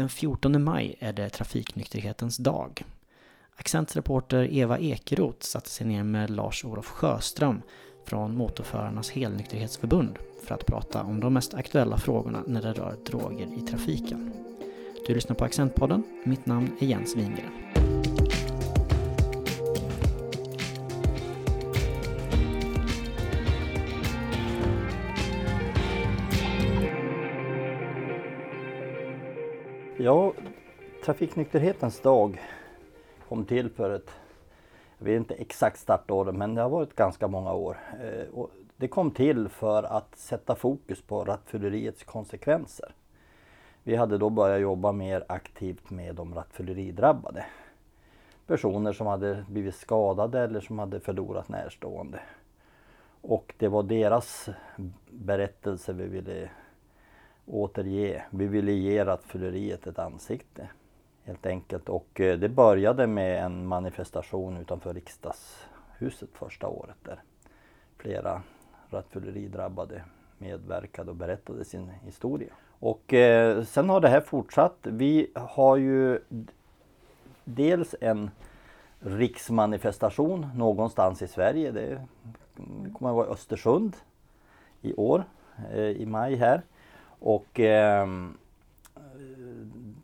Den 14 maj är det trafiknykterhetens dag. Accents reporter Eva Ekeroth satte sig ner med Lars-Olof Sjöström från Motorförarnas helnykterhetsförbund för att prata om de mest aktuella frågorna när det rör droger i trafiken. Du lyssnar på Accentpodden. Mitt namn är Jens Wingren. Ja, Trafiknykterhetens dag kom till för ett, jag vet inte exakt startåret, men det har varit ganska många år. Eh, och det kom till för att sätta fokus på rattfylleriets konsekvenser. Vi hade då börjat jobba mer aktivt med de rattfylleridrabbade. Personer som hade blivit skadade eller som hade förlorat närstående. Och det var deras berättelse vi ville återge. Vi ville ge rattfylleriet ett ansikte. Helt enkelt. Och eh, det började med en manifestation utanför riksdagshuset första året där flera rattfylleridrabbade medverkade och berättade sin historia. Och eh, sen har det här fortsatt. Vi har ju dels en riksmanifestation någonstans i Sverige. Det, det kommer att vara Östersund i år, eh, i maj här. Och eh,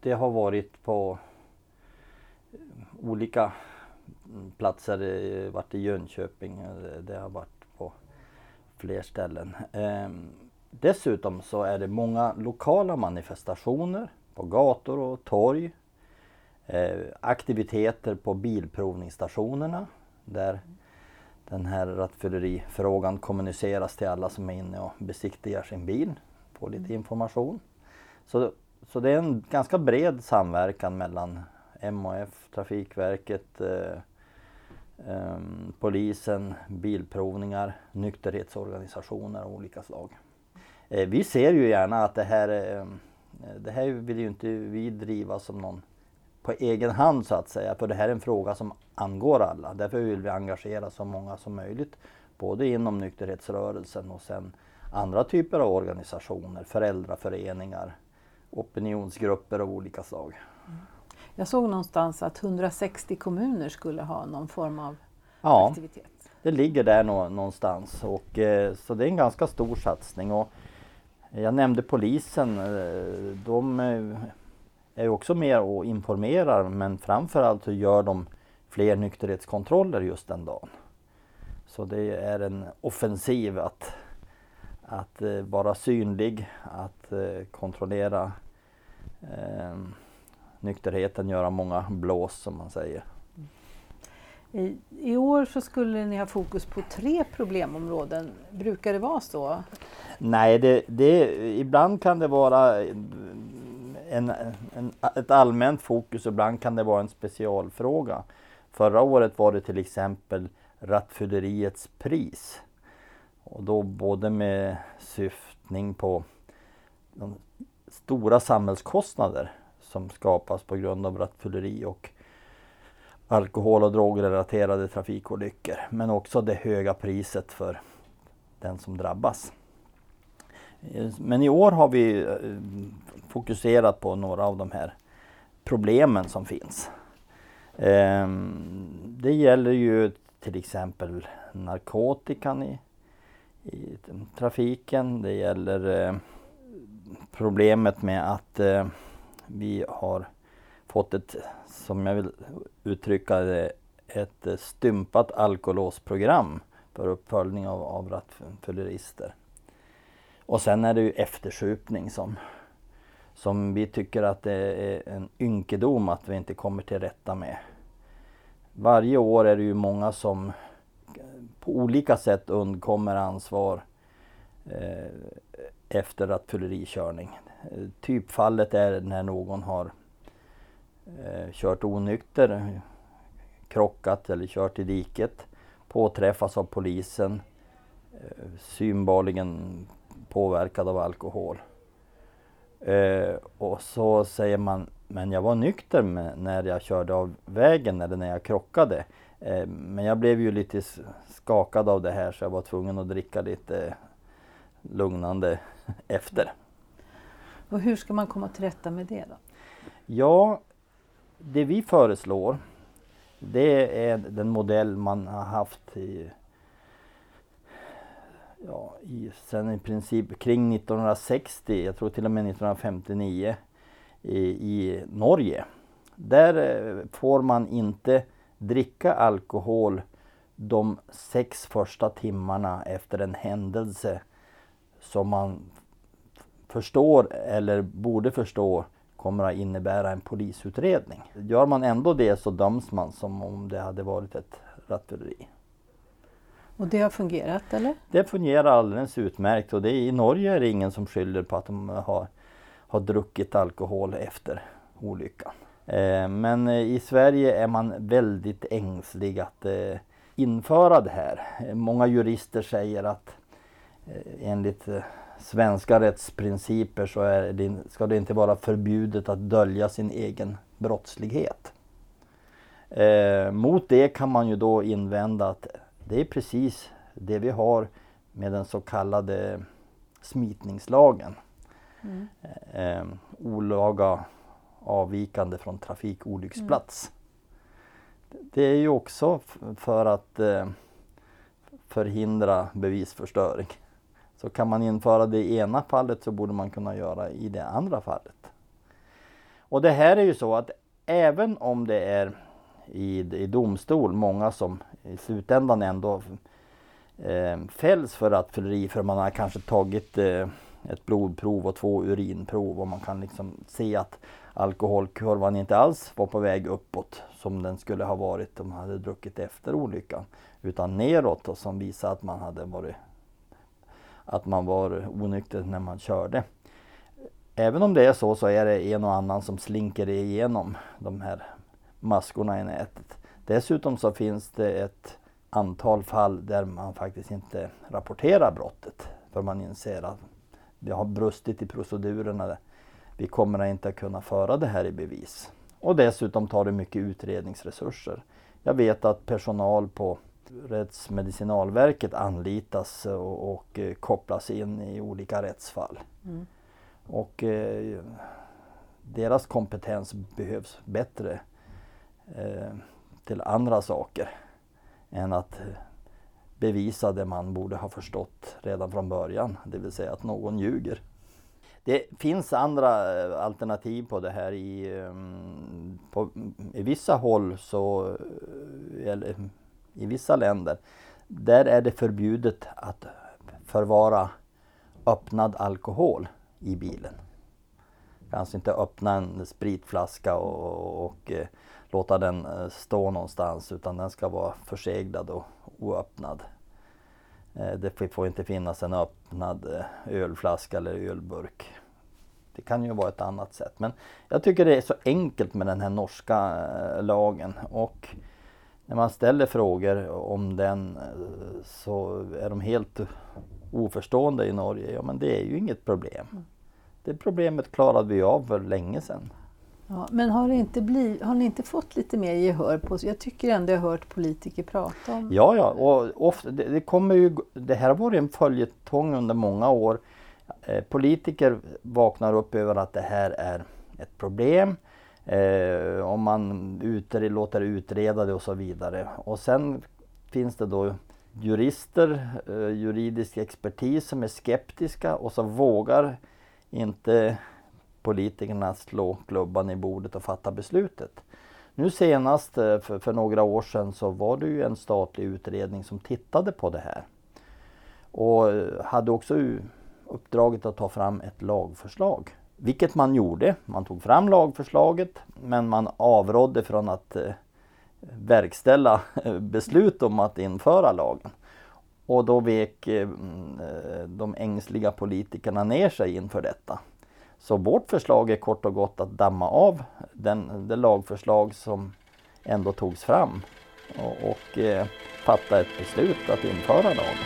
det har varit på olika platser. Det har varit i Jönköping, eh, det har varit på fler ställen. Eh, dessutom så är det många lokala manifestationer på gator och torg. Eh, aktiviteter på bilprovningsstationerna där den här rattfyllerifrågan kommuniceras till alla som är inne och besiktigar sin bil få lite information. Så, så det är en ganska bred samverkan mellan MHF, Trafikverket, eh, eh, polisen, bilprovningar, nykterhetsorganisationer av olika slag. Eh, vi ser ju gärna att det här, eh, det här vill ju inte vi driva som någon på egen hand så att säga, för det här är en fråga som angår alla. Därför vill vi engagera så många som möjligt, både inom nykterhetsrörelsen och sen andra typer av organisationer, föräldraföreningar, opinionsgrupper av olika slag. Jag såg någonstans att 160 kommuner skulle ha någon form av ja, aktivitet. Det ligger där någonstans och eh, så det är en ganska stor satsning. Och jag nämnde polisen, eh, de eh, är också med och informerar men framförallt så gör de fler nykterhetskontroller just den dagen. Så det är en offensiv att att eh, vara synlig, att eh, kontrollera eh, nykterheten, göra många blås som man säger. I, I, år så skulle ni ha fokus på tre problemområden. Brukar det vara så? Nej, det, det, ibland kan det vara en, en, ett allmänt fokus, ibland kan det vara en specialfråga. Förra året var det till exempel rattfylleriets pris. Och då både med syftning på de stora samhällskostnader som skapas på grund av rattfylleri och alkohol och drogrelaterade trafikolyckor. Men också det höga priset för den som drabbas. Men i år har vi eh, fokuserat på några av de här problemen som finns. Ehm, det gäller ju till exempel narkotikan i i trafiken. Det gäller eh, problemet med att eh, vi har fått ett, som jag vill uttrycka det, ett eh, stympat alkolåsprogram för uppföljning av, av rattfyllerister. Och sen är det ju eftersupning som, som vi tycker att det är en ynkedom att vi inte kommer till rätta med. Varje år är det ju många som på olika sätt undkommer ansvar eh, efter rattfyllerikörning. Typfallet är när någon har eh, kört onykter, krockat eller kört i diket, påträffas av polisen, eh, synbarligen påverkad av alkohol. Eh, och så säger man, men jag var nykter när jag körde av vägen eller när jag krockade. Eh, men jag blev ju lite skakad av det här så jag var tvungen att dricka lite lugnande efter. Och hur ska man komma till rätta med det då? Ja, det vi föreslår det är den modell man har haft i, ja, i, sen i princip kring 1960, jag tror till och med 1959 i, i Norge. Där eh, får man inte dricka alkohol de sex första timmarna efter en händelse som man förstår eller borde förstå kommer att innebära en polisutredning. Gör man ändå det så döms man som om det hade varit ett rattfylleri. Och det har fungerat eller? Det fungerar alldeles utmärkt och det, i Norge är det ingen som skyller på att de har, har druckit alkohol efter olyckan. Eh, men i Sverige är man väldigt ängslig att eh, införa det här. Många jurister säger att eh, enligt svenska rättsprinciper så det, ska det inte vara förbjudet att dölja sin egen brottslighet. Eh, mot det kan man ju då invända att det är precis det vi har med den så kallade smitningslagen. Mm. Eh, olaga avvikande från trafikolycksplats. Mm. Det är ju också för att eh, förhindra bevisförstöring. Så kan man införa det i ena fallet så borde man kunna göra i det andra fallet. Och det här är ju så att även om det är i, i domstol många som i slutändan ändå eh, fälls för rattfylleri för man har kanske tagit eh, ett blodprov och två urinprov och man kan liksom se att alkoholkurvan inte alls var på väg uppåt som den skulle ha varit om man hade druckit efter olyckan. Utan neråt och som visar att man hade varit att man var onykter när man körde. Även om det är så så är det en och annan som slinker igenom de här maskorna i nätet. Dessutom så finns det ett antal fall där man faktiskt inte rapporterar brottet. För man inser att det har brustit i procedurerna. Vi kommer inte att kunna föra det här i bevis. Och dessutom tar det mycket utredningsresurser. Jag vet att personal på Rättsmedicinalverket anlitas och, och eh, kopplas in i olika rättsfall. Mm. Och eh, deras kompetens behövs bättre eh, till andra saker än att bevisa det man borde ha förstått redan från början, det vill säga att någon ljuger. Det finns andra eh, alternativ på det här. I, ehm, på, i vissa håll så, eh, eller i vissa länder, där är det förbjudet att förvara öppnad alkohol i bilen. Kanske inte öppna en spritflaska och, och och eh, låta den stå någonstans utan den ska vara förseglad och oöppnad. Eh, det får inte finnas en öppnad eh, ölflaska eller ölburk. Det kan ju vara ett annat sätt men jag tycker det är så enkelt med den här norska eh, lagen och när man ställer frågor om den så är de helt oförstående i Norge. Ja men det är ju inget problem. Mm. Det problemet klarade vi av för länge sedan. Ja, men har, det inte blivit, har ni inte fått lite mer gehör på Jag tycker ändå jag har hört politiker prata om Ja, ja, och ofta, det, det, kommer ju, det här har varit en följetong under många år. Eh, politiker vaknar upp över att det här är ett problem. Eh, om man utre, låter utreda det och så vidare. Och sen finns det då jurister, eh, juridisk expertis som är skeptiska och så vågar inte politikerna slå klubban i bordet och fatta beslutet. Nu senast eh, för, för, några år sedan så var det ju en statlig utredning som tittade på det här. Och eh, hade också uppdraget att ta fram ett lagförslag. Vilket man gjorde. Man tog fram lagförslaget men man avrådde från att eh, verkställa eh, beslut om att införa lagen. Och då vek eh, mm, de ängsliga politikerna ner sig inför detta. Så vårt förslag är kort och gott att damma av den, det lagförslag som ändå togs fram och, och eh, fatta ett beslut att införa lagen.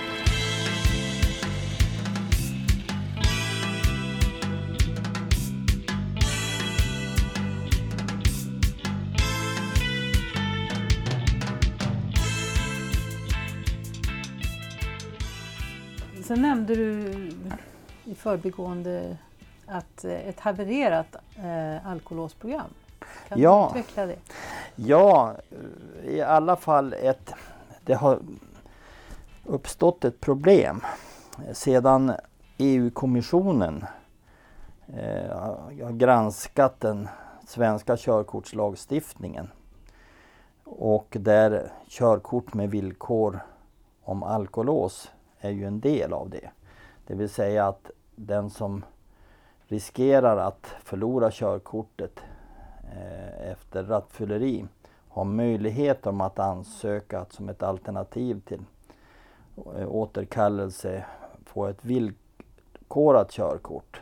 Sen nämnde du i förbigående att ett havererat eh, alkolåsprogram. Kan Ja. du utveckla det? Ja, i alla fall ett... Det har uppstått ett problem sedan EU-kommissionen eh, har granskat den svenska körkortslagstiftningen och där körkort med villkor om alkolås är ju en del av det. Det vill säga att den som riskerar att förlora körkortet eh, efter rattfylleri har möjlighet om att ansöka att som ett alternativ till eh, återkallelse få ett villkorat körkort.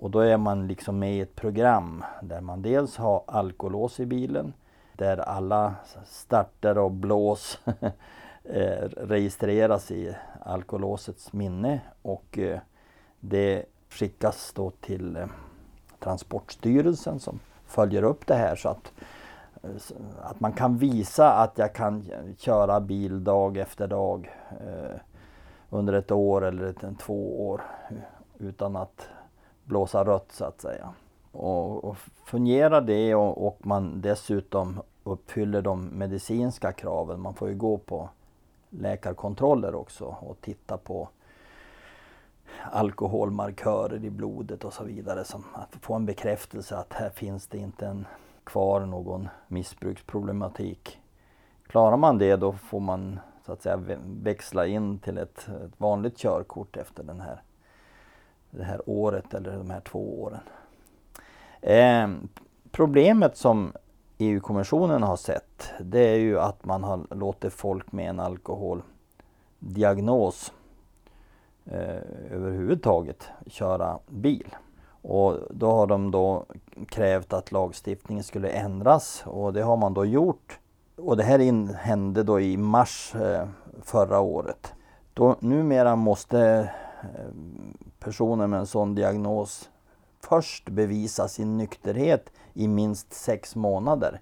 Och då är man liksom med i ett program där man dels har alkolås i bilen, där alla starter och blås eh, registreras i alkolåsets minne och det skickas då till eh, Transportstyrelsen som följer upp det här så att, eh, att man kan visa att jag kan köra bil dag efter dag eh, under ett år eller ett, två år eh, utan att blåsa rött så att säga. Och, och fungerar det och, och man dessutom uppfyller de medicinska kraven, man får ju gå på läkarkontroller också och titta på alkoholmarkörer i blodet och så vidare. Som att få en bekräftelse att här finns det inte en, kvar någon missbruksproblematik. Klarar man det då får man så att säga växla in till ett, ett vanligt körkort efter den här, det här året eller de här två åren. Eh, problemet som EU-kommissionen har sett det är ju att man har låtit folk med en alkoholdiagnos eh, överhuvudtaget köra bil. Och då har de då krävt att lagstiftningen skulle ändras och det har man då gjort. Och det här in, hände då i mars eh, förra året. Då, numera måste eh, personer med en sån diagnos först bevisa sin nykterhet i minst sex månader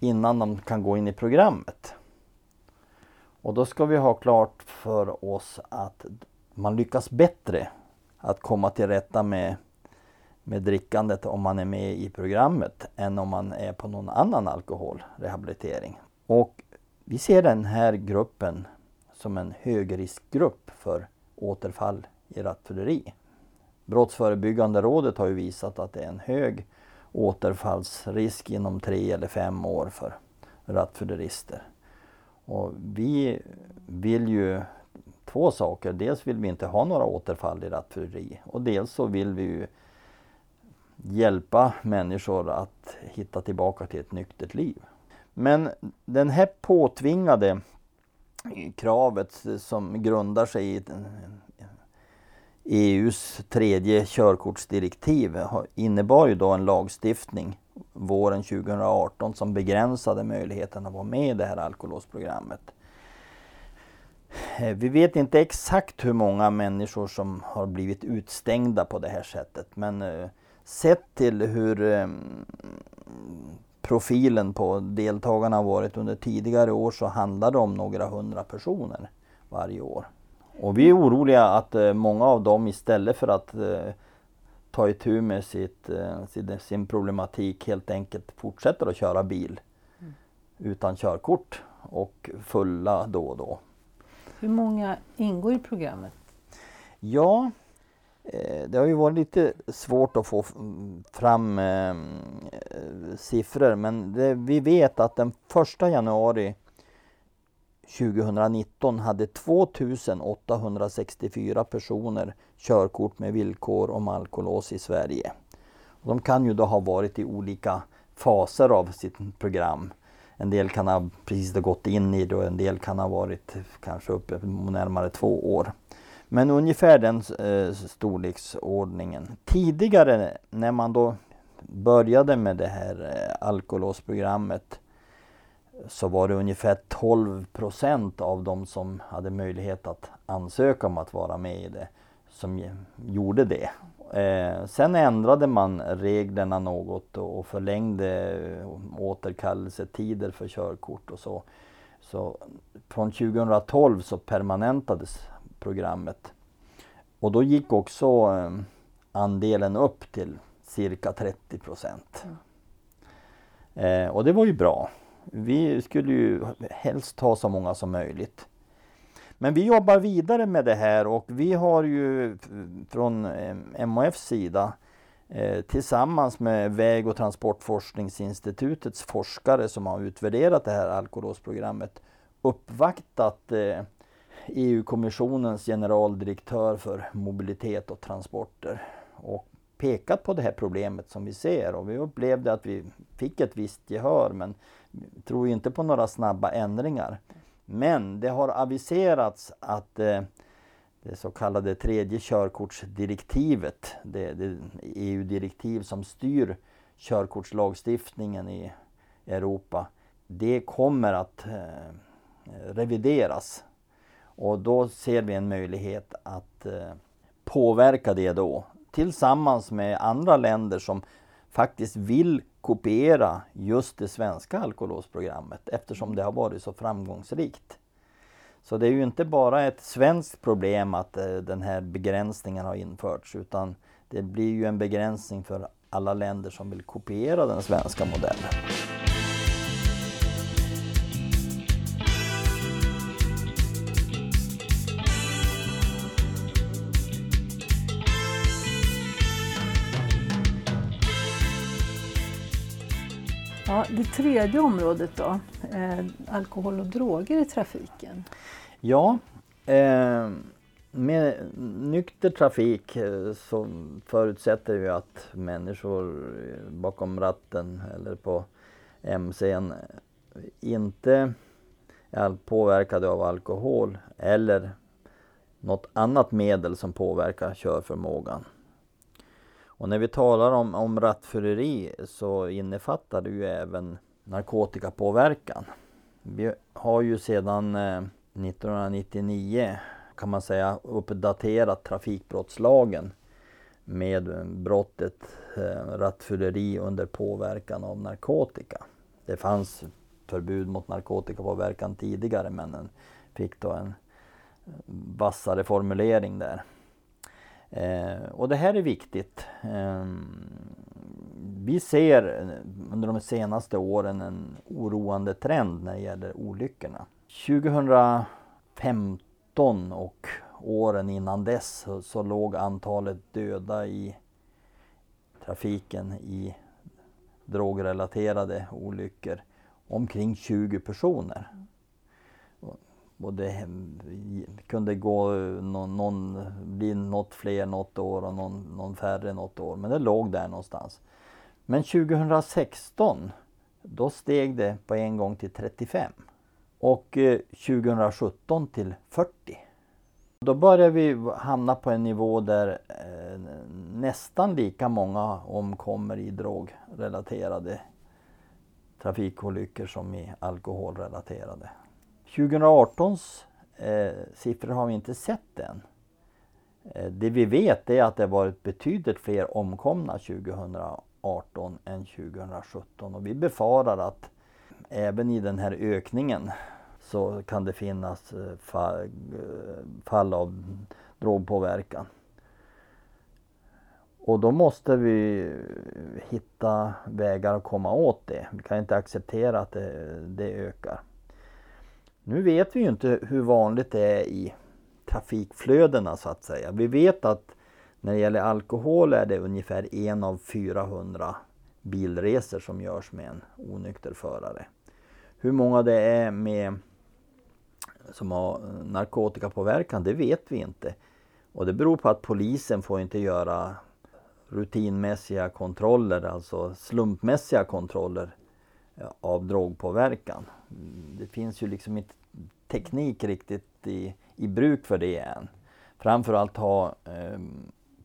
innan de kan gå in i programmet. Och då ska vi ha klart för oss att man lyckas bättre att komma till rätta med, med drickandet om man är med i programmet än om man är på någon annan alkoholrehabilitering. Och vi ser den här gruppen som en högriskgrupp för återfall i rattfylleri. Brottsförebyggande rådet har ju visat att det är en hög återfallsrisk inom tre eller fem år för rattfyllerister. Och vi vill ju två saker. Dels vill vi inte ha några återfall i rattfylleri och dels så vill vi ju hjälpa människor att hitta tillbaka till ett nyktert liv. Men den här påtvingade kravet som grundar sig i EUs e tredje körkortsdirektiv innebar ju då en lagstiftning våren 2018 som begränsade möjligheten att vara med i det här alkolåsprogrammet. Eh, Vi vet inte exakt hur många människor som har blivit utstängda på det här sättet men eh, sett till hur eh, profilen på deltagarna har varit under tidigare år så handlar det om några hundra personer varje år. Och vi är oroliga att eh, många av dem istället för att ta itu med sitt, sin, sin problematik helt enkelt fortsätter att köra bil utan körkort och fulla då och då. Hur många ingår i programmet? Ja, eh, det har ju varit lite svårt att få fram eh, siffror men det, vi vet att den 1 januari 2019 hade 2864 personer körkort med villkor om alkolås i Sverige. De kan ju då ha varit i olika faser av sitt program. En del kan ha precis ha gått in i det och en del kan ha varit kanske uppe närmare två år. Men ungefär den eh, storleksordningen. Tidigare när man då började med det här eh, alkolåsprogrammet så var det ungefär 12 procent av de som hade möjlighet att ansöka om att vara med i det som gjorde det. Eh, sen ändrade man reglerna något och förlängde eh, återkallelsetider för körkort och så. Så från 2012 så permanentades programmet. Och då gick också eh, andelen upp till cirka 30 procent. Eh, och det var ju bra. Vi skulle ju helst ha så många som möjligt. Men vi jobbar vidare med det här och vi har ju från eh, MHFs sida eh, tillsammans med Väg och transportforskningsinstitutets forskare som har utvärderat det här alkolåsprogrammet uppvaktat eh, e EU-kommissionens generaldirektör för mobilitet och transporter och pekat på det här problemet som vi ser och vi upplevde att vi fick ett visst gehör men tror inte på några snabba ändringar. Men det har aviserats att eh, det så kallade tredje körkortsdirektivet, det, det EU-direktiv som styr körkortslagstiftningen i Europa, det kommer att eh, revideras. Och då ser vi en möjlighet att eh, påverka det då tillsammans med andra länder som faktiskt vill kopiera just det svenska alkolåsprogrammet eftersom det har varit så framgångsrikt. Så det är ju inte bara ett svenskt problem att eh, den här begränsningen har införts utan det blir ju en begränsning för alla länder som vill kopiera den svenska modellen. Ja, det tredje området då, eh, alkohol och droger i trafiken. Ja, eh, med nykter trafik eh, så förutsätter vi att människor eh, bakom ratten eller på MCn eh, inte är påverkade av alkohol eller något annat medel som påverkar körförmågan. Och när vi talar om, om rattfylleri så innefattar det ju även narkotikapåverkan. Vi har ju sedan eh, 1999 kan man säga uppdaterat trafikbrottslagen med brottet eh, rattfylleri under påverkan av narkotika. Det fanns förbud mot narkotikapåverkan tidigare men den fick då en eh, vassare formulering där. Eh, och det här är viktigt. Eh, vi ser eh, under de senaste åren en oroande trend när det gäller olyckorna. 2015 och åren innan dess så, så låg antalet döda i trafiken i drogrelaterade olyckor omkring 20 personer. Och det kunde gå någon, någon, bli något fler något år och någon, någon färre något år. Men det låg där någonstans. Men 2016 då steg det på en gång till 35. Och eh, 2017 till 40. Då börjar vi hamna på en nivå där eh, nästan lika många omkommer i drogrelaterade trafikolyckor som i alkoholrelaterade. 2018s eh, siffror har vi inte sett än. Eh, det vi vet är att det varit betydligt fler omkomna 2018 än 2017 och vi befarar att även i den här ökningen så kan det finnas eh, fall, eh, fall av drogpåverkan. Och då måste vi hitta vägar att komma åt det. Vi kan inte acceptera att det, det ökar. Nu vet vi ju inte hur vanligt det är i trafikflödena så att säga. Vi vet att när det gäller alkohol är det ungefär en av 400 bilresor som görs med en onykter förare. Hur många det är med som har narkotikapåverkan, det vet vi inte. Och det beror på att polisen får inte göra rutinmässiga kontroller, alltså slumpmässiga kontroller av drogpåverkan. Det finns ju liksom inte teknik riktigt i, i bruk för det än. Framförallt har eh,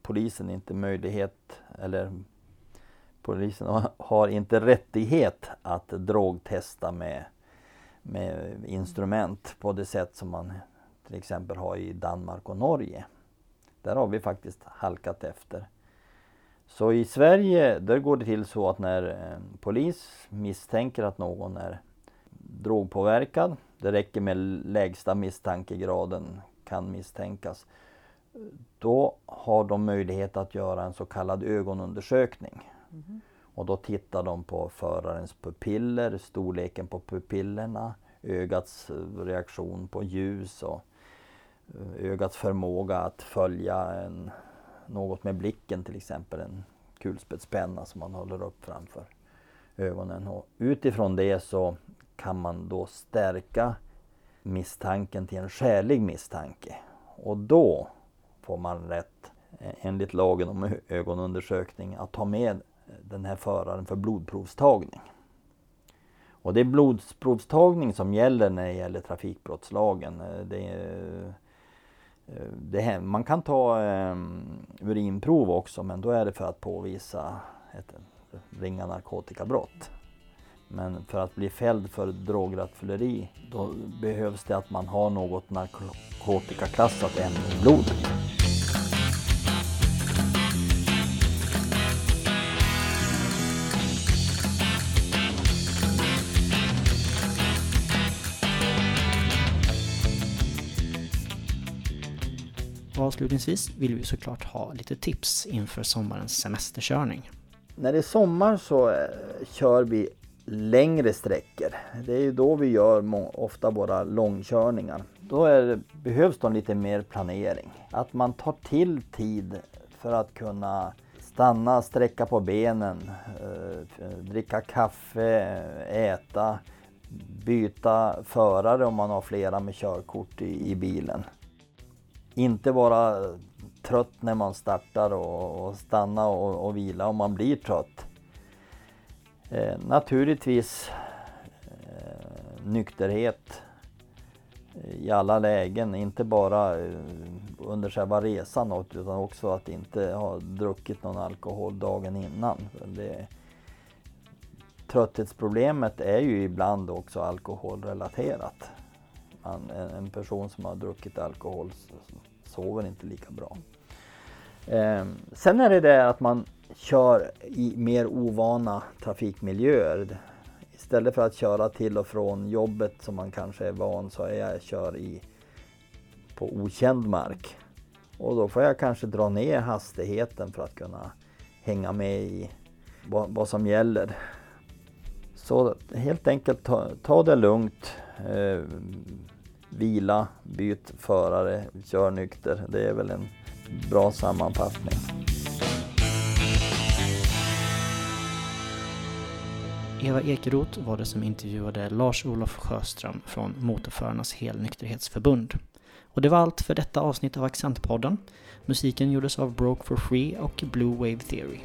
polisen inte möjlighet, eller polisen har inte rättighet att drogtesta med, med instrument på det sätt som man till exempel har i Danmark och Norge. Där har vi faktiskt halkat efter. Så i Sverige där går det till så att när ehm, polis misstänker att någon är drogpåverkad, det räcker med lägsta misstankegraden kan misstänkas, då har de möjlighet att göra en så kallad ögonundersökning. Mm. Och då tittar de på förarens pupiller, storleken på pupillerna, ögats reaktion på ljus och eh, ögats förmåga att följa en, något med blicken till exempel, en kulspetspenna som man håller upp framför ögonen. Och utifrån det så kan man då stärka misstanken till en skälig misstanke. Och då får man rätt, eh, enligt lagen om ögonundersökning, att ta med den här föraren för blodprovstagning. Och det är blodprovstagning som gäller när det gäller trafikbrottslagen. Eh, det är, det här, man kan ta um, urinprov också men då är det för att påvisa ett ringa narkotikabrott. Men för att bli fälld för drograttfylleri då behövs det att man har något narkotikaklassat ämne i blodet. avslutningsvis vill vi såklart ha lite tips inför sommarens semesterkörning. När det är sommar så eh, kör vi längre sträckor. Det är ju då vi gör ofta våra långkörningar. Då det, behövs det lite mer planering. Att man tar till tid för att kunna stanna, sträcka på benen, eh, dricka kaffe, äta, byta förare om man har flera med körkort i, i bilen inte vara trött när man startar och, och stanna och, och, vila om man blir trött. Eh, naturligtvis eh, nykterhet eh, i alla lägen, inte bara eh, under själva resan utan också att inte ha druckit någon alkohol dagen innan. Det, trötthetsproblemet är ju ibland också alkoholrelaterat man, en person som har druckit alkohol sover inte lika bra. Eh, sen är det det att man kör i mer ovana trafikmiljöer. Istället för att köra till och från jobbet som man kanske är van så är jag kör i på okänd mark. Och då får jag kanske dra ner hastigheten för att kunna hänga med i vad, vad som gäller. Så helt enkelt ta, ta det lugnt. Eh, vila, byt förare, kör nykter. Det är väl en bra sammanfattning. Eva Ekeroth var det som intervjuade Lars-Olof Sjöström från Motorförarnas helnykterhetsförbund. Och det var allt för detta avsnitt av Accentpodden. Musiken gjordes av Broke for Free och Blue Wave Theory.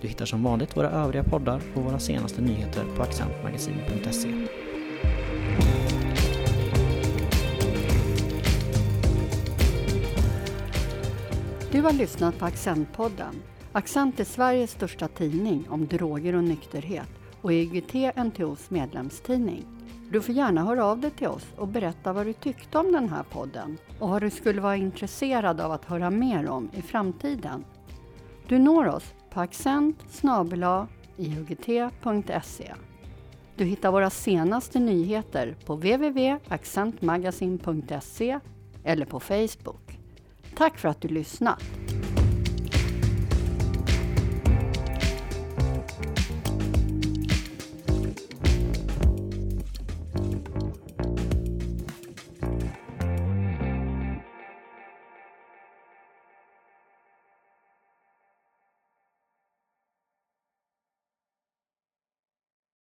Du hittar som vanligt våra övriga poddar och våra senaste nyheter på accentmagasin.se. Du har lyssnat på Accentpodden. Accent är Sveriges största tidning om droger och nykterhet och IGT NTOs medlemstidning. Du får gärna höra av dig till oss och berätta vad du tyckte om den här podden och vad du skulle vara intresserad av att höra mer om i framtiden. Du når oss på accent iugt.se. Du hittar våra senaste nyheter på www.accentmagasin.se eller på Facebook. Tack för att du lyssnat!